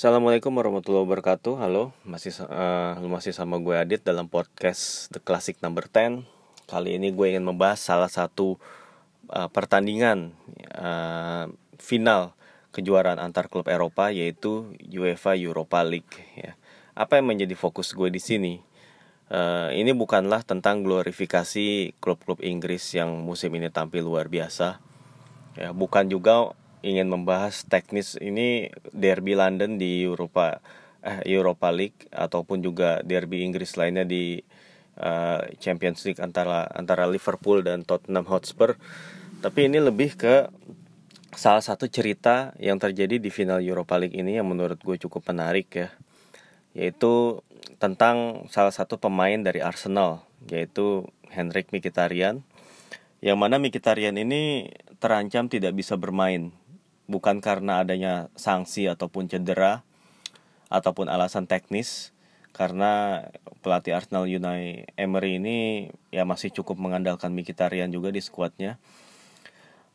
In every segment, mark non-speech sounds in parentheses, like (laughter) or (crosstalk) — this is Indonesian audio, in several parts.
Assalamualaikum warahmatullahi wabarakatuh. Halo, masih uh, masih sama gue Adit dalam podcast The Classic Number 10. Kali ini gue ingin membahas salah satu uh, pertandingan uh, final kejuaraan antar klub Eropa yaitu UEFA Europa League ya. Apa yang menjadi fokus gue di sini? Uh, ini bukanlah tentang glorifikasi klub-klub Inggris yang musim ini tampil luar biasa. Ya, bukan juga ingin membahas teknis ini derby London di Eropa eh, Europa League ataupun juga derby Inggris lainnya di uh, Champions League antara antara Liverpool dan Tottenham Hotspur. Tapi ini lebih ke salah satu cerita yang terjadi di final Europa League ini yang menurut gue cukup menarik ya. Yaitu tentang salah satu pemain dari Arsenal yaitu Henrik Mkhitaryan yang mana Mkhitaryan ini terancam tidak bisa bermain bukan karena adanya sanksi ataupun cedera ataupun alasan teknis karena pelatih Arsenal Unai Emery ini ya masih cukup mengandalkan Mkhitaryan juga di skuadnya.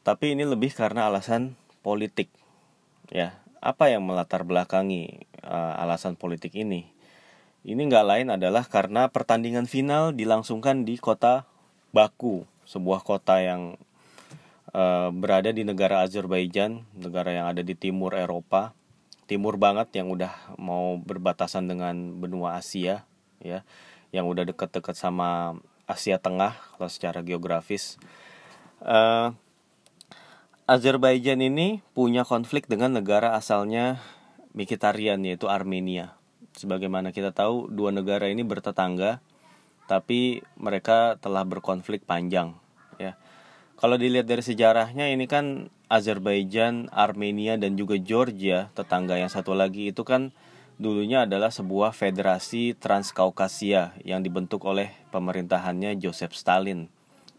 Tapi ini lebih karena alasan politik. Ya, apa yang melatar belakangi uh, alasan politik ini? Ini nggak lain adalah karena pertandingan final dilangsungkan di kota Baku, sebuah kota yang Eh, berada di negara Azerbaijan, negara yang ada di timur Eropa, timur banget yang udah mau berbatasan dengan benua Asia, ya, yang udah deket-deket sama Asia Tengah kalau secara geografis. Uh, Azerbaijan ini punya konflik dengan negara asalnya Mikitarian yaitu Armenia. Sebagaimana kita tahu, dua negara ini bertetangga, tapi mereka telah berkonflik panjang, kalau dilihat dari sejarahnya ini kan Azerbaijan, Armenia dan juga Georgia, tetangga yang satu lagi itu kan dulunya adalah sebuah federasi Transkaukasia yang dibentuk oleh pemerintahannya Joseph Stalin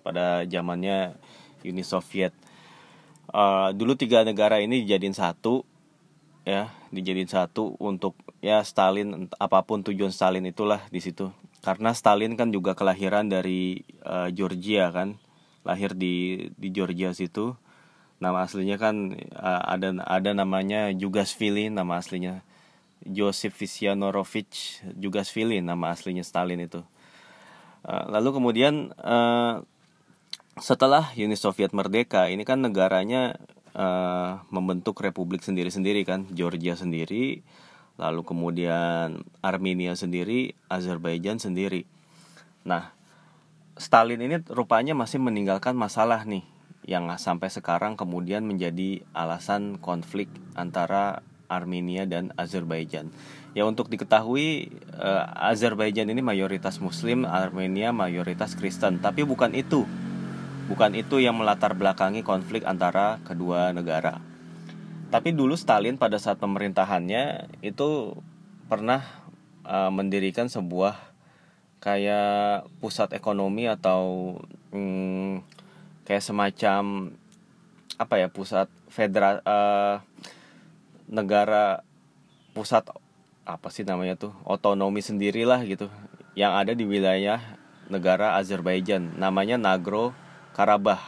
pada zamannya Uni Soviet. Uh, dulu tiga negara ini dijadiin satu ya dijadiin satu untuk ya Stalin apa pun tujuan Stalin itulah di situ karena Stalin kan juga kelahiran dari uh, Georgia kan lahir di di Georgia situ. Nama aslinya kan uh, ada ada namanya Jugasvili nama aslinya Joseph Visyanovich Jugasvili nama aslinya Stalin itu. Uh, lalu kemudian uh, setelah Uni Soviet merdeka ini kan negaranya membentuk republik sendiri-sendiri kan Georgia sendiri lalu kemudian Armenia sendiri Azerbaijan sendiri. Nah Stalin ini rupanya masih meninggalkan masalah nih yang sampai sekarang kemudian menjadi alasan konflik antara Armenia dan Azerbaijan. Ya untuk diketahui uh, Azerbaijan ini mayoritas Muslim, Armenia mayoritas Kristen, tapi bukan itu. Bukan itu yang melatar belakangi konflik antara kedua negara. Tapi dulu Stalin pada saat pemerintahannya itu pernah uh, mendirikan sebuah kayak pusat ekonomi atau hmm, kayak semacam apa ya pusat federal uh, negara pusat apa sih namanya tuh otonomi sendirilah gitu yang ada di wilayah negara Azerbaijan namanya Nagro Karabah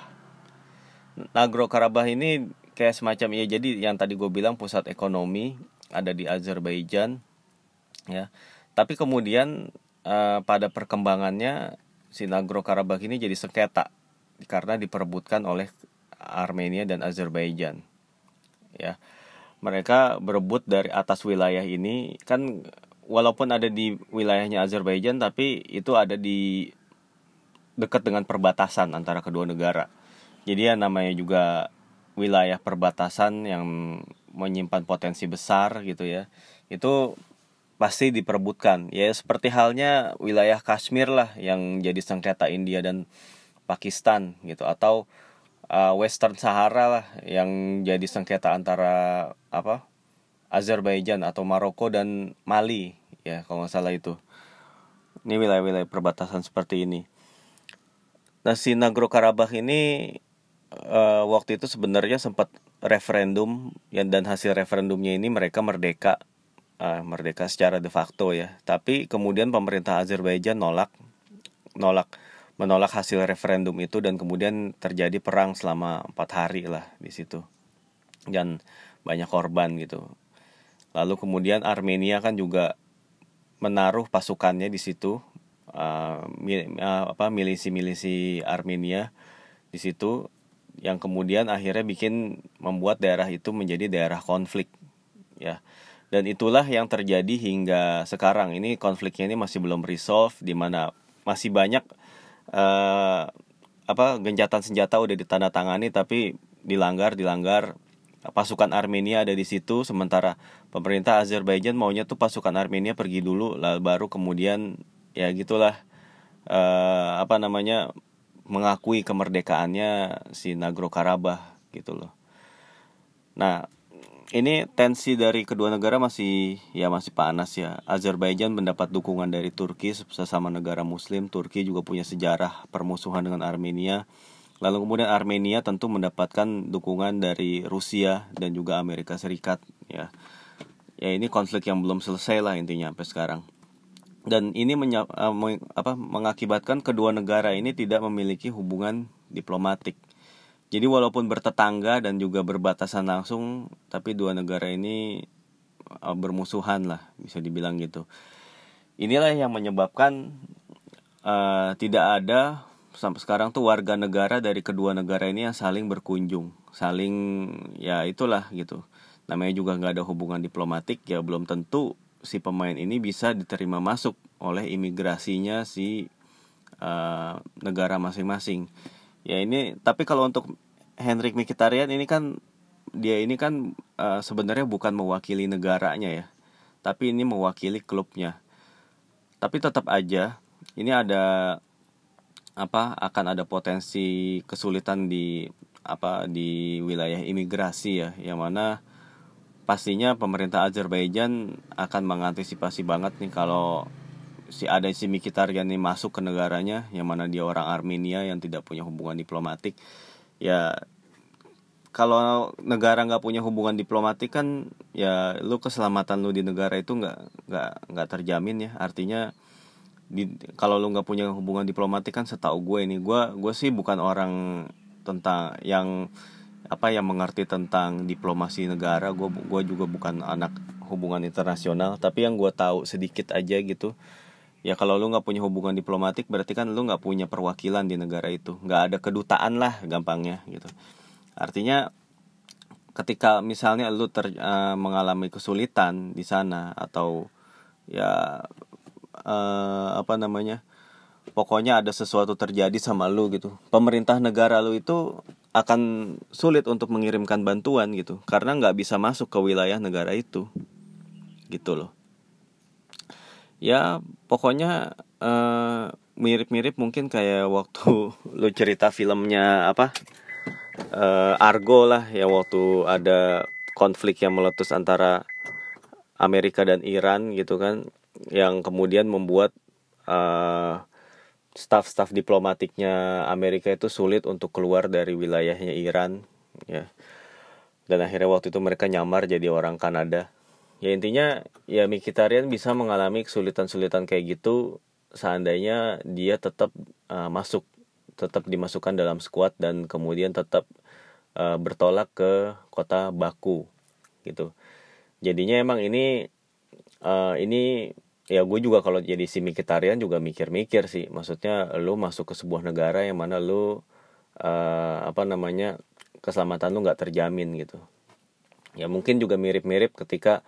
Nagro Karabah ini kayak semacam ya jadi yang tadi gue bilang pusat ekonomi ada di Azerbaijan ya. Tapi kemudian uh, pada perkembangannya si Nagorno Karabakh ini jadi sengketa karena diperebutkan oleh Armenia dan Azerbaijan. Ya. Mereka berebut dari atas wilayah ini kan walaupun ada di wilayahnya Azerbaijan tapi itu ada di dekat dengan perbatasan antara kedua negara. Jadi ya namanya juga wilayah perbatasan yang menyimpan potensi besar gitu ya. Itu pasti diperebutkan. Ya seperti halnya wilayah Kashmir lah yang jadi sengketa India dan Pakistan gitu. Atau uh, Western Sahara lah yang jadi sengketa antara apa Azerbaijan atau Maroko dan Mali. Ya kalau nggak salah itu. Ini wilayah-wilayah perbatasan seperti ini. Nah si Nagro Karabakh ini uh, waktu itu sebenarnya sempat referendum yang dan hasil referendumnya ini mereka merdeka uh, merdeka secara de facto ya. Tapi kemudian pemerintah Azerbaijan nolak nolak menolak hasil referendum itu dan kemudian terjadi perang selama empat hari lah di situ dan banyak korban gitu. lalu kemudian Armenia kan juga menaruh pasukannya di situ uh, mil, uh, apa milisi-milisi Armenia di situ yang kemudian akhirnya bikin membuat daerah itu menjadi daerah konflik ya dan itulah yang terjadi hingga sekarang ini konfliknya ini masih belum resolve di mana masih banyak uh, apa gencatan senjata udah ditandatangani tapi dilanggar dilanggar pasukan Armenia ada di situ sementara pemerintah Azerbaijan maunya tuh pasukan Armenia pergi dulu lalu baru kemudian ya gitulah uh, apa namanya mengakui kemerdekaannya si Nagro Karabah gitu loh. Nah, ini tensi dari kedua negara masih ya masih panas ya. Azerbaijan mendapat dukungan dari Turki sesama negara muslim. Turki juga punya sejarah permusuhan dengan Armenia Lalu kemudian Armenia tentu mendapatkan dukungan dari Rusia dan juga Amerika Serikat ya. Ya ini konflik yang belum selesai lah intinya sampai sekarang. Dan ini menya, uh, meng, apa, mengakibatkan kedua negara ini tidak memiliki hubungan diplomatik. Jadi walaupun bertetangga dan juga berbatasan langsung, tapi dua negara ini uh, bermusuhan lah bisa dibilang gitu. Inilah yang menyebabkan uh, tidak ada sampai sekarang tuh warga negara dari kedua negara ini yang saling berkunjung saling ya itulah gitu namanya juga nggak ada hubungan diplomatik ya belum tentu si pemain ini bisa diterima masuk oleh imigrasinya si uh, negara masing-masing ya ini tapi kalau untuk Henrik Mkhitaryan ini kan dia ini kan uh, sebenarnya bukan mewakili negaranya ya. Tapi ini mewakili klubnya. Tapi tetap aja ini ada apa akan ada potensi kesulitan di apa di wilayah imigrasi ya. Yang mana pastinya pemerintah Azerbaijan akan mengantisipasi banget nih kalau si ada si Mkhitaryan ini masuk ke negaranya yang mana dia orang Armenia yang tidak punya hubungan diplomatik. Ya kalau negara nggak punya hubungan diplomatik kan ya lu keselamatan lu di negara itu nggak nggak nggak terjamin ya. Artinya di kalau lu nggak punya hubungan diplomatik kan setahu gue ini gue gue sih bukan orang tentang yang apa yang mengerti tentang diplomasi negara. Gue gue juga bukan anak hubungan internasional. Tapi yang gue tahu sedikit aja gitu ya kalau lu nggak punya hubungan diplomatik berarti kan lu nggak punya perwakilan di negara itu. Nggak ada kedutaan lah gampangnya gitu. Artinya ketika misalnya lu ter, uh, mengalami kesulitan di sana atau ya uh, apa namanya pokoknya ada sesuatu terjadi sama lu gitu. Pemerintah negara lu itu akan sulit untuk mengirimkan bantuan gitu. Karena nggak bisa masuk ke wilayah negara itu gitu loh ya pokoknya uh, mirip-mirip mungkin kayak waktu (laughs) lu cerita filmnya apa uh, Argo lah ya waktu ada konflik yang meletus antara Amerika dan Iran gitu kan yang kemudian membuat uh, staf-staf diplomatiknya Amerika itu sulit untuk keluar dari wilayahnya Iran ya. Dan akhirnya waktu itu mereka nyamar jadi orang Kanada ya intinya ya Mikitarian bisa mengalami kesulitan-kesulitan kayak gitu seandainya dia tetap uh, masuk tetap dimasukkan dalam skuad dan kemudian tetap uh, bertolak ke kota Baku gitu. Jadinya emang ini uh, ini ya gue juga kalau jadi si Mikitarian juga mikir-mikir sih. Maksudnya lu masuk ke sebuah negara yang mana lu uh, apa namanya keselamatan lu nggak terjamin gitu. Ya mungkin juga mirip-mirip ketika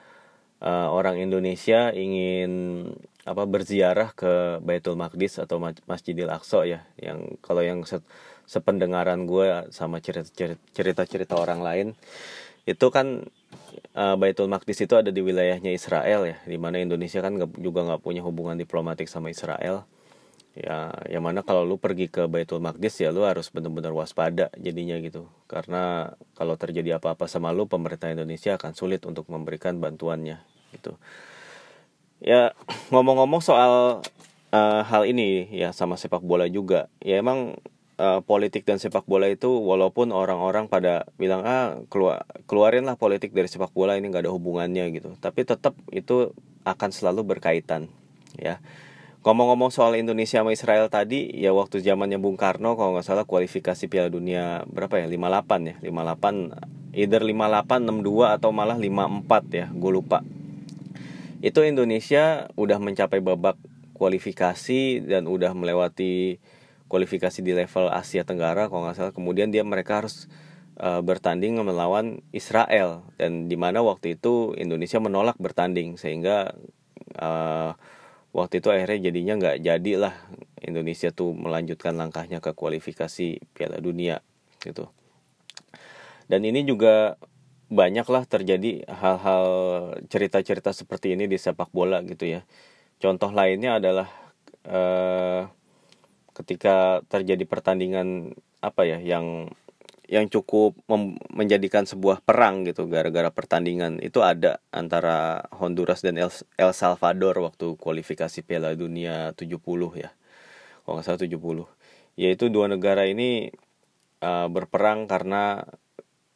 uh, orang Indonesia ingin apa berziarah ke Baitul Maqdis atau Masjidil Aqsa ya yang kalau yang se sependengaran gue sama cerita-cerita orang lain itu kan uh, Baitul Maqdis itu ada di wilayahnya Israel ya, di mana Indonesia kan juga nggak punya hubungan diplomatik sama Israel. Ya, yang mana kalau lu pergi ke Baitul Maqdis ya lu harus benar-benar waspada jadinya gitu. Karena kalau terjadi apa-apa sama lu, pemerintah Indonesia akan sulit untuk memberikan bantuannya gitu. Ya, ngomong-ngomong soal uh, hal ini ya sama sepak bola juga. Ya emang uh, politik dan sepak bola itu walaupun orang-orang pada bilang ah keluar keluarin lah politik dari sepak bola ini nggak ada hubungannya gitu. Tapi tetap itu akan selalu berkaitan ya. Ngomong-ngomong soal Indonesia sama Israel tadi ya waktu zamannya Bung Karno kalau nggak salah kualifikasi Piala Dunia berapa ya? 58 ya? 58 either 58 62 atau malah 54 ya gue lupa itu Indonesia udah mencapai babak kualifikasi dan udah melewati kualifikasi di level Asia Tenggara kalau nggak salah. Kemudian dia mereka harus uh, bertanding melawan Israel. Dan di mana waktu itu Indonesia menolak bertanding sehingga uh, waktu itu akhirnya jadinya nggak jadi lah Indonesia tuh melanjutkan langkahnya ke kualifikasi Piala Dunia gitu. Dan ini juga banyaklah terjadi hal-hal cerita-cerita seperti ini di sepak bola gitu ya Contoh lainnya adalah uh, ketika terjadi pertandingan apa ya yang yang cukup menjadikan sebuah perang gitu gara-gara pertandingan itu ada antara Honduras dan El, El Salvador waktu kualifikasi Piala Dunia 70 ya. Kalau nggak salah 70. Yaitu dua negara ini uh, berperang karena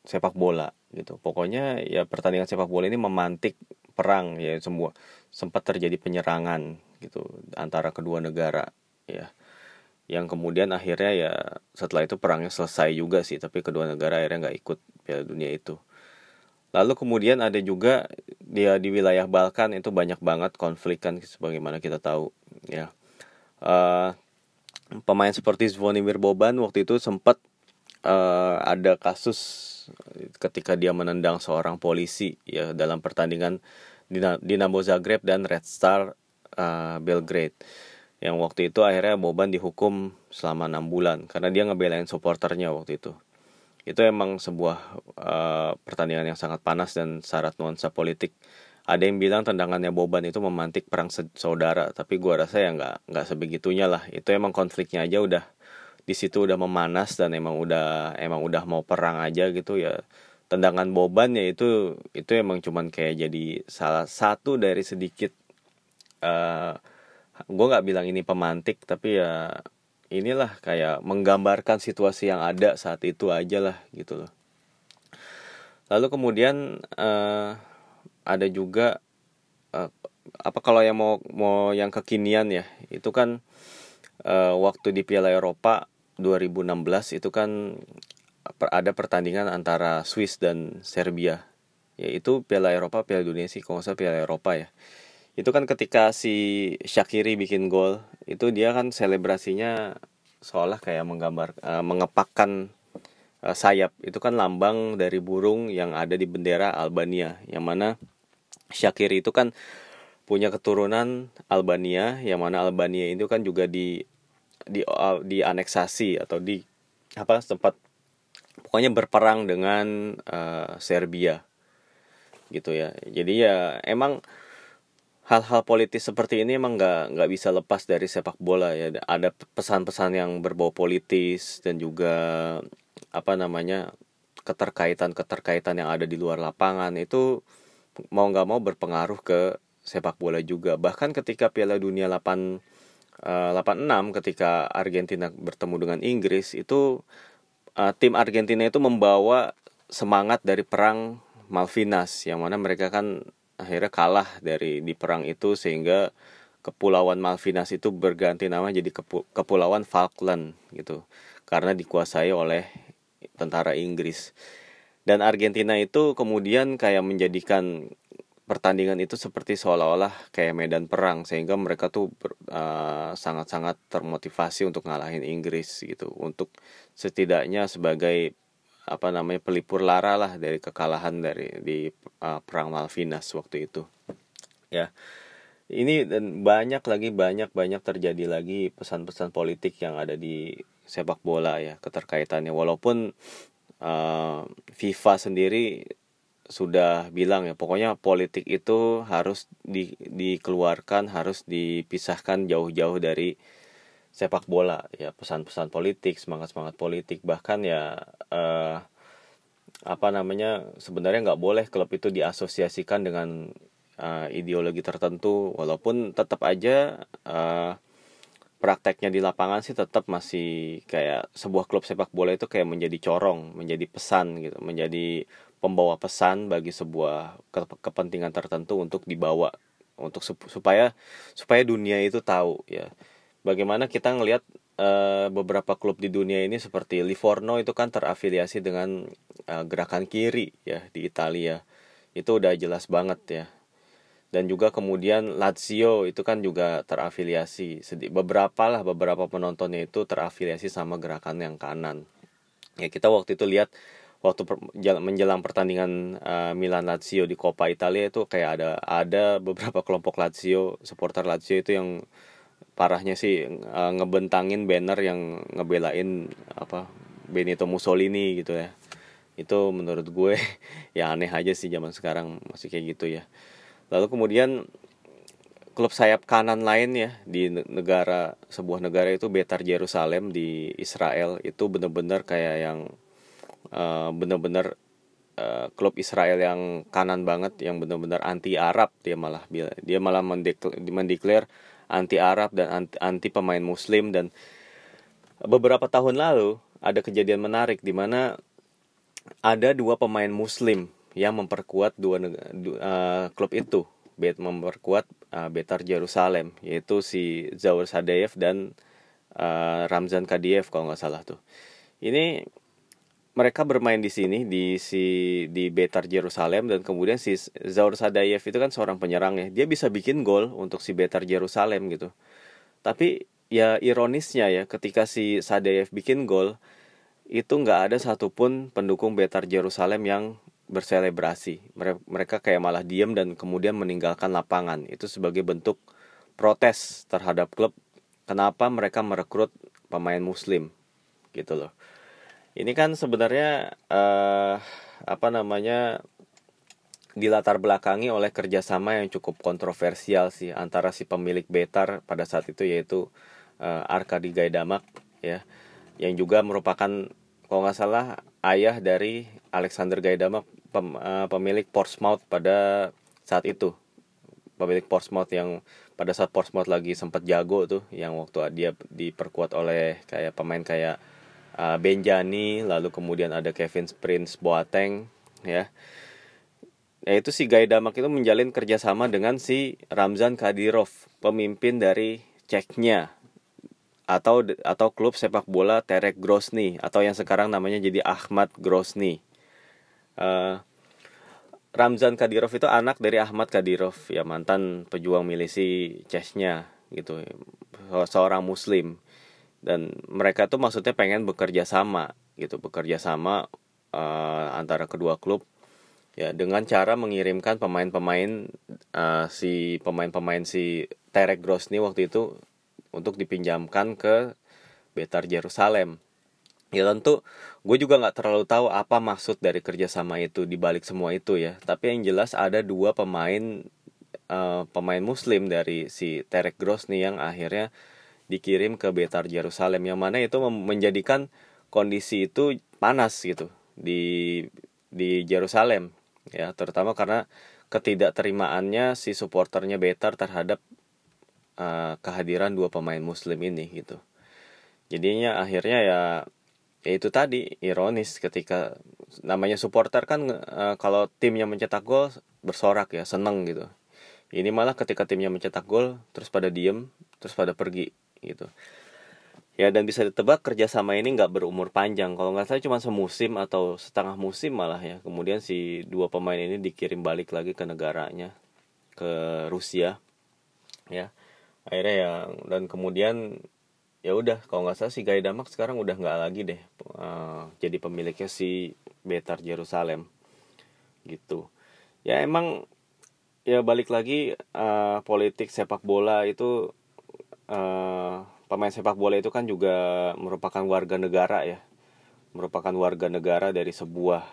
sepak bola gitu. Pokoknya ya pertandingan sepak bola ini memantik perang ya semua sempat terjadi penyerangan gitu antara kedua negara ya. Yang kemudian akhirnya ya setelah itu perangnya selesai juga sih tapi kedua negara akhirnya nggak ikut Piala Dunia itu. Lalu kemudian ada juga dia di wilayah Balkan itu banyak banget konflik kan sebagaimana kita tahu ya. Uh, pemain seperti Zvonimir Boban waktu itu sempat uh, ada kasus ketika dia menendang seorang polisi ya dalam pertandingan Dinamo Zagreb dan Red Star uh, Belgrade. Yang waktu itu akhirnya Boban dihukum selama enam bulan karena dia ngebelain supporternya waktu itu. Itu emang sebuah uh, pertandingan yang sangat panas dan syarat nuansa politik. Ada yang bilang tendangannya Boban itu memantik perang saudara tapi gua rasa ya nggak nggak sebegitunya lah. Itu emang konfliknya aja udah di situ udah memanas dan emang udah emang udah mau perang aja gitu ya tendangan Boban ya itu itu emang cuman kayak jadi salah satu dari sedikit uh, eh, gue nggak bilang ini pemantik tapi ya inilah kayak menggambarkan situasi yang ada saat itu aja lah gitu loh. Lalu kemudian uh, ada juga uh, apa kalau yang mau mau yang kekinian ya itu kan uh, waktu di Piala Eropa 2016 itu kan ada pertandingan antara Swiss dan Serbia yaitu Piala Eropa Piala Dunia sih kalau nggak Piala Eropa ya. Itu kan ketika si Shakiri bikin gol itu dia kan selebrasinya seolah kayak menggambar uh, mengepakkan uh, sayap. Itu kan lambang dari burung yang ada di bendera Albania yang mana Shakiri itu kan punya keturunan Albania yang mana Albania itu kan juga di di uh, di aneksasi atau di apa sempat pokoknya berperang dengan uh, Serbia. Gitu ya. Jadi ya emang hal-hal politis seperti ini emang nggak nggak bisa lepas dari sepak bola ya. Ada pesan-pesan yang berbau politis dan juga apa namanya keterkaitan keterkaitan yang ada di luar lapangan itu mau nggak mau berpengaruh ke sepak bola juga. Bahkan ketika Piala Dunia 8 86 ketika Argentina bertemu dengan Inggris itu uh, tim Argentina itu membawa semangat dari perang Malvinas yang mana mereka kan akhirnya kalah dari di perang itu sehingga kepulauan Malvinas itu berganti nama jadi kepulauan Falkland gitu karena dikuasai oleh tentara Inggris. Dan Argentina itu kemudian kayak menjadikan pertandingan itu seperti seolah-olah kayak medan perang sehingga mereka tuh uh, sangat-sangat termotivasi untuk ngalahin Inggris gitu. Untuk setidaknya sebagai apa namanya pelipur lara lah dari kekalahan dari di uh, perang Malvinas waktu itu. Ya ini dan banyak lagi banyak banyak terjadi lagi pesan-pesan politik yang ada di sepak bola ya keterkaitannya. Walaupun uh, FIFA sendiri sudah bilang ya pokoknya politik itu harus di, dikeluarkan harus dipisahkan jauh-jauh dari sepak bola ya pesan-pesan politik semangat semangat politik. Bahkan ya eh, apa namanya sebenarnya nggak boleh klub itu diasosiasikan dengan uh, ideologi tertentu. Walaupun tetap aja uh, prakteknya di lapangan sih tetap masih kayak sebuah klub sepak bola itu kayak menjadi corong menjadi pesan gitu menjadi pembawa pesan bagi sebuah ke kepentingan tertentu untuk dibawa untuk supaya supaya dunia itu tahu ya. Bagaimana kita ngelihat uh, beberapa klub di dunia ini seperti Livorno itu kan terafiliasi dengan uh, gerakan kiri ya di Italia. Itu udah jelas banget ya. Dan juga kemudian Lazio itu kan juga terafiliasi. Beberapa lah beberapa penontonnya itu terafiliasi sama gerakan yang kanan. Ya kita waktu itu lihat waktu per, menjelang pertandingan uh, Milan Lazio di Coppa Italia itu kayak ada ada beberapa kelompok Lazio supporter Lazio itu yang parahnya sih uh, ngebentangin banner yang ngebelain apa Benito Mussolini gitu ya. Itu menurut gue (laughs) ya aneh aja sih zaman sekarang masih kayak gitu ya. Lalu kemudian klub sayap kanan lain ya di negara sebuah negara itu Betar Jerusalem di Israel itu benar-benar kayak yang uh, benar-benar uh, klub Israel yang kanan banget yang benar-benar anti Arab dia malah dia malah mendeklar anti Arab dan anti, anti pemain Muslim dan beberapa tahun lalu ada kejadian menarik di mana ada dua pemain Muslim yang memperkuat dua uh, klub itu bet memperkuat uh, Betar Jerusalem yaitu si Zaur Sadeyev dan uh, Ramzan Kadiev kalau nggak salah tuh. Ini mereka bermain di sini di si di Betar Jerusalem dan kemudian si Zaur Sadayev itu kan seorang penyerang ya. Dia bisa bikin gol untuk si Betar Jerusalem gitu. Tapi ya ironisnya ya ketika si Sadayev bikin gol itu nggak ada satupun pendukung Betar Jerusalem yang berselebrasi. Mereka kayak malah diam dan kemudian meninggalkan lapangan. Itu sebagai bentuk protes terhadap klub. Kenapa mereka merekrut pemain Muslim, gitu loh. Ini kan sebenarnya uh, apa namanya dilatar belakangi oleh kerjasama yang cukup kontroversial sih antara si pemilik Betar pada saat itu yaitu uh, Arkadi Gaidamak ya. Yang juga merupakan kalau nggak salah ayah dari Alexander Gaidamak pem, uh, pemilik Portsmouth pada saat itu. Pemilik Portsmouth yang pada saat Portsmouth lagi sempat jago tuh yang waktu dia diperkuat oleh kayak pemain kayak uh, Benjani lalu kemudian ada Kevin Prince Boateng ya. Yaitu si Gaidamak itu menjalin kerjasama dengan si Ramzan Kadyrov pemimpin dari Ceknya atau atau klub sepak bola Terek Grozny atau yang sekarang namanya jadi Ahmad Grozny. Uh, Ramzan Kadyrov itu anak dari Ahmad Kadyrov ya mantan pejuang milisi Chechnya gitu. Seorang muslim dan mereka tuh maksudnya pengen bekerja sama gitu bekerja sama uh, antara kedua klub ya dengan cara mengirimkan pemain-pemain uh, si pemain-pemain si Terek Grozny waktu itu untuk dipinjamkan ke Betar Jerusalem. Ya tentu gue juga nggak terlalu tahu apa maksud dari kerjasama itu di balik semua itu ya. Tapi yang jelas ada dua pemain uh, pemain Muslim dari si Terek Grosni yang akhirnya dikirim ke Betar Jerusalem yang mana itu menjadikan kondisi itu panas gitu di di Jerusalem ya terutama karena ketidakterimaannya si supporternya Betar terhadap uh, kehadiran dua pemain muslim ini gitu. Jadinya akhirnya ya ya itu tadi ironis ketika namanya supporter kan uh, kalau timnya mencetak gol bersorak ya seneng gitu. Ini malah ketika timnya mencetak gol terus pada diem terus pada pergi gitu. Ya dan bisa ditebak kerjasama ini nggak berumur panjang. Kalau nggak salah cuma semusim atau setengah musim malah ya. Kemudian si dua pemain ini dikirim balik lagi ke negaranya ke Rusia ya. Akhirnya ya dan kemudian ya udah kalau nggak salah si Gaidamak sekarang udah nggak lagi deh uh, jadi pemiliknya si Betar Jerusalem gitu. Ya emang ya balik lagi uh, politik sepak bola itu uh, pemain sepak bola itu kan juga merupakan warga negara ya. Merupakan warga negara dari sebuah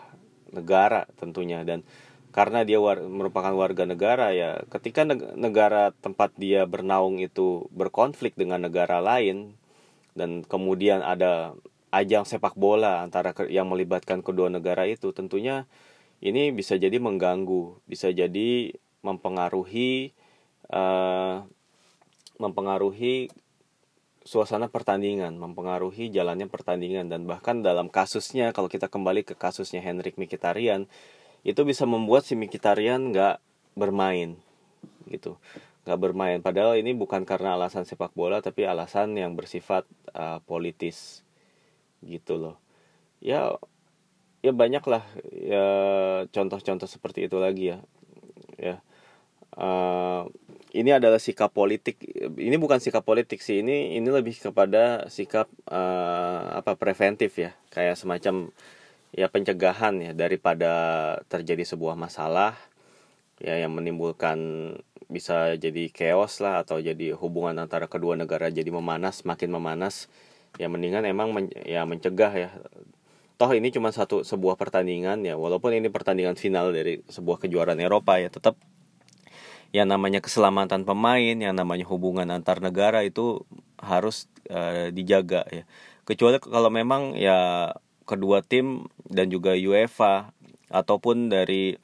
negara tentunya. Dan karena dia war, merupakan warga negara ya ketika negara tempat dia bernaung itu berkonflik dengan negara lain dan kemudian ada ajang sepak bola antara yang melibatkan kedua negara itu tentunya ini bisa jadi mengganggu bisa jadi mempengaruhi uh, mempengaruhi suasana pertandingan mempengaruhi jalannya pertandingan dan bahkan dalam kasusnya kalau kita kembali ke kasusnya Henrik Mkhitaryan itu bisa membuat si Mikitarian nggak bermain gitu. Nggak bermain. Padahal ini bukan karena alasan sepak bola tapi alasan yang bersifat uh, politis gitu loh. Ya ya banyak lah ya contoh-contoh seperti itu lagi ya. Ya uh, ini adalah sikap politik. Ini bukan sikap politik sih ini ini lebih kepada sikap uh, apa preventif ya. Kayak semacam ya pencegahan ya daripada terjadi sebuah masalah ya yang menimbulkan bisa jadi chaos lah atau jadi hubungan antara kedua negara jadi memanas makin memanas. Ya mendingan emang men, ya mencegah ya. Toh ini cuma satu sebuah pertandingan ya. Walaupun ini pertandingan final dari sebuah kejuaraan Eropa ya tetap yang namanya keselamatan pemain, yang namanya hubungan antar negara itu harus uh, dijaga ya. Kecuali kalau memang ya kedua tim dan juga UEFA ataupun dari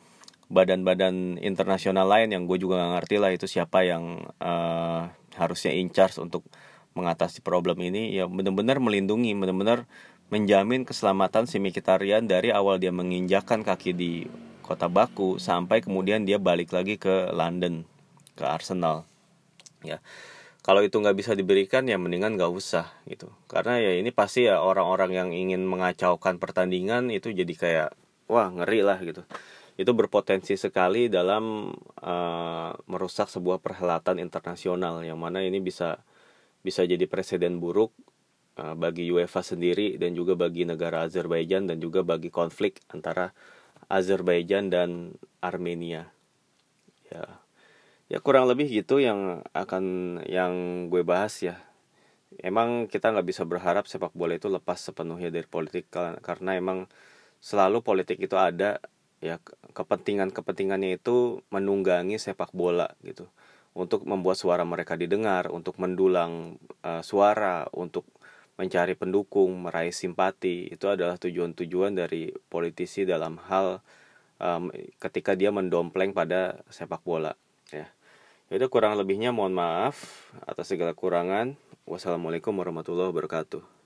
badan-badan internasional lain yang gue juga gak ngerti lah itu siapa yang uh, harusnya in charge untuk mengatasi problem ini ya benar-benar melindungi benar-benar menjamin keselamatan si Mkhitaryan dari awal dia menginjakan kaki di kota Baku sampai kemudian dia balik lagi ke London ke Arsenal ya. Kalau itu nggak bisa diberikan ya mendingan nggak usah gitu. Karena ya ini pasti ya orang-orang yang ingin mengacaukan pertandingan itu jadi kayak wah ngeri lah gitu. Itu berpotensi sekali dalam uh, merusak sebuah perhelatan internasional yang mana ini bisa bisa jadi presiden buruk uh, bagi UEFA sendiri dan juga bagi negara Azerbaijan dan juga bagi konflik antara Azerbaijan dan Armenia. Ya. Ya kurang lebih gitu yang akan yang gue bahas ya. Emang kita nggak bisa berharap sepak bola itu lepas sepenuhnya dari politik karena emang selalu politik itu ada ya kepentingan-kepentingannya itu menunggangi sepak bola gitu untuk membuat suara mereka didengar, untuk mendulang uh, suara, untuk mencari pendukung, meraih simpati, itu adalah tujuan-tujuan dari politisi dalam hal um, ketika dia mendompleng pada sepak bola. Ya, itu kurang lebihnya mohon maaf atas segala kurangan. Wassalamualaikum warahmatullahi wabarakatuh.